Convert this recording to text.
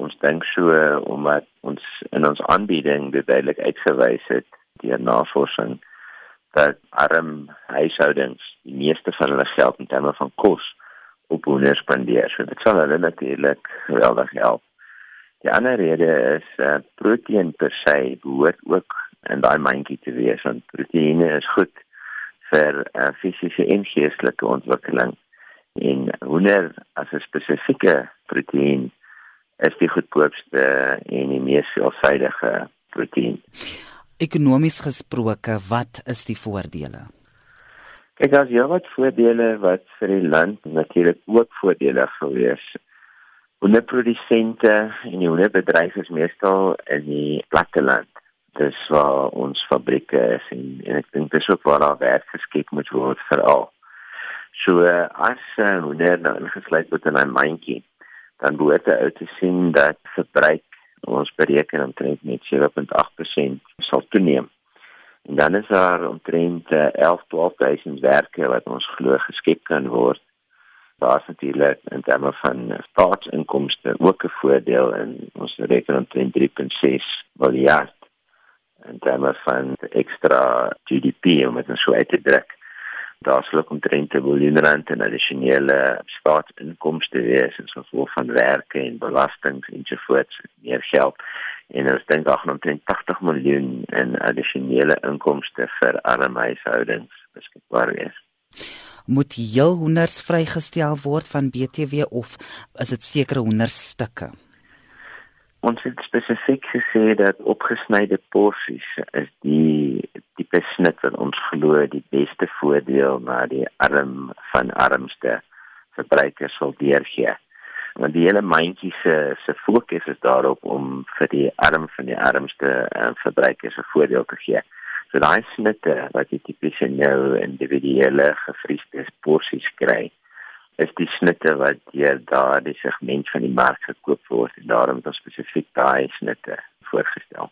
ons dink so omdat ons in ons aanbieding duidelik uitgewys het deur navorsing dat arm huishoudings die meeste van hulle geld in terme van kos op hoender spandeer. So dit sal hulle natuurlik geweldig help. Die ander rede is uh, proteïen per se behoort ook in daai mandjie te wees want proteïene is goed vir uh, fisiese en geestelike ontwikkeling en hoender as 'n spesifieke proteïen is die goedkoopste en die mees veelsidige proteïen. Ekonomies gesproke, wat is die voordele? Kyk, daar's ja wat voordele wat vir die land natuurlik ook voordelig sou wees. Hoenderprodusente en die hoenderbedryf is meestal in die platteland. Dis waar ons fabrieke is en, en ek dink dis ook waar daar werk geskep moet word vir al. So as uh, hoender nou ingesluit word in 'n mandjie, dan behoort jy uit te sien dat verbruik ons bereken omtrent met 7.8% sal toeneem. En dan is daar omtrent 11 12000 werke wat ons glo geskep kan word. Daar's natuurlik in terme van staatsinkomste ook 'n voordeel en ons reken omtrent 3.6 miljard in terme van ekstra GDP om dit so uit te druk daar sou omtrent 'n miljoen rand in addisionele staatsinkomste wees en so voor van werke en belastings en so voort meer geld. En ons dink ook omtrent 80 miljoen in addisionele inkomste vir arme huishoudings beskikbaar wees. Moet heel honders vrygestel word van BTW of is dit sekere honders stukke Ons het spesifiek gesê dat opgesnyde porsies is die tipe snit wat ons glo die beste voordeel na die arm van armste verbruikers sal deurgee. Want die hele mandjie se se fokus is daarop om vir die arm van die armste uh, verbruikers 'n voordeel te gee. So daai snitte wat jy tipies in jou individuele gefriesde porsies kry, is die snitte wat deur daardie segment van die mark gekoop word en daarom het ons spesifiek daai snitte voorgestel.